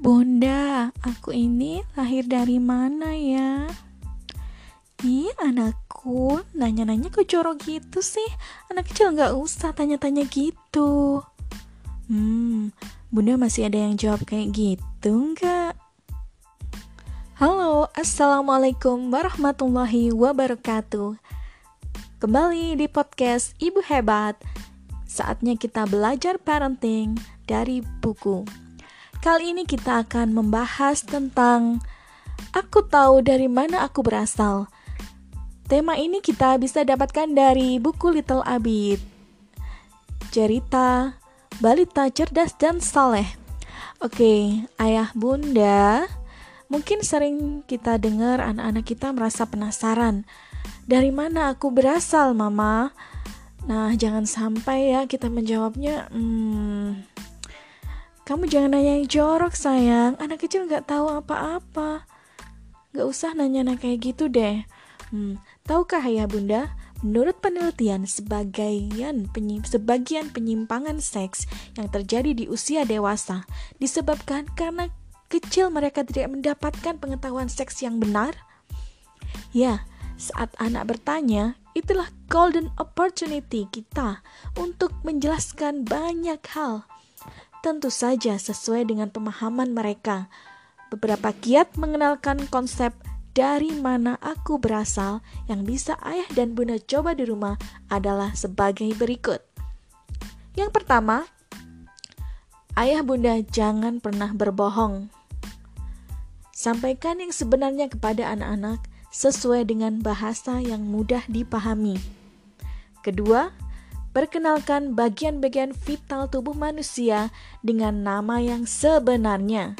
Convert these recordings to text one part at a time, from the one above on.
Bunda, aku ini lahir dari mana ya? Ih, anakku, nanya-nanya kok jorok gitu sih? Anak kecil nggak usah tanya-tanya gitu. Hmm, Bunda masih ada yang jawab kayak gitu nggak? Halo, Assalamualaikum warahmatullahi wabarakatuh. Kembali di podcast Ibu Hebat. Saatnya kita belajar parenting dari buku. Kali ini kita akan membahas tentang Aku tahu dari mana aku berasal. Tema ini kita bisa dapatkan dari buku Little Abid. Cerita Balita Cerdas dan Saleh. Oke, ayah bunda, mungkin sering kita dengar anak-anak kita merasa penasaran. Dari mana aku berasal, mama? Nah, jangan sampai ya kita menjawabnya, hmm, kamu jangan nanya yang jorok sayang, anak kecil nggak tahu apa-apa. Gak usah nanya-nanya kayak gitu deh. Hmm, tahukah ayah bunda? Menurut penelitian, sebagian, penyim, sebagian penyimpangan seks yang terjadi di usia dewasa disebabkan karena kecil mereka tidak mendapatkan pengetahuan seks yang benar. Ya, saat anak bertanya, itulah golden opportunity kita untuk menjelaskan banyak hal tentu saja sesuai dengan pemahaman mereka. Beberapa kiat mengenalkan konsep dari mana aku berasal yang bisa ayah dan bunda coba di rumah adalah sebagai berikut. Yang pertama, ayah bunda jangan pernah berbohong. Sampaikan yang sebenarnya kepada anak-anak sesuai dengan bahasa yang mudah dipahami. Kedua, Perkenalkan bagian-bagian vital tubuh manusia dengan nama yang sebenarnya.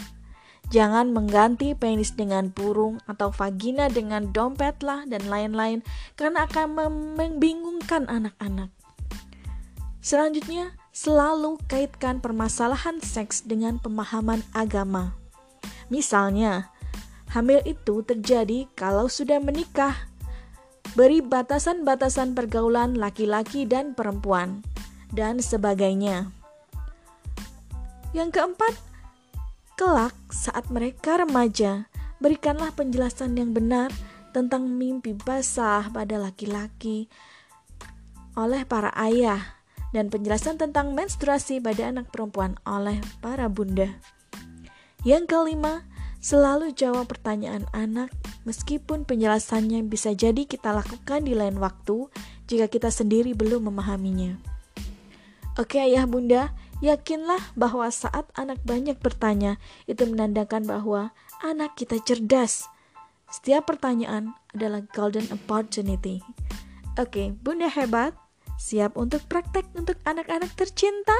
Jangan mengganti penis dengan burung atau vagina dengan dompet lah dan lain-lain karena akan membingungkan anak-anak. Selanjutnya, selalu kaitkan permasalahan seks dengan pemahaman agama. Misalnya, hamil itu terjadi kalau sudah menikah beri batasan-batasan pergaulan laki-laki dan perempuan, dan sebagainya. Yang keempat, kelak saat mereka remaja, berikanlah penjelasan yang benar tentang mimpi basah pada laki-laki oleh para ayah dan penjelasan tentang menstruasi pada anak perempuan oleh para bunda. Yang kelima, selalu jawab pertanyaan anak Meskipun penjelasannya bisa jadi kita lakukan di lain waktu jika kita sendiri belum memahaminya. Oke ayah bunda, yakinlah bahwa saat anak banyak bertanya, itu menandakan bahwa anak kita cerdas. Setiap pertanyaan adalah golden opportunity. Oke, bunda hebat, siap untuk praktek untuk anak-anak tercinta?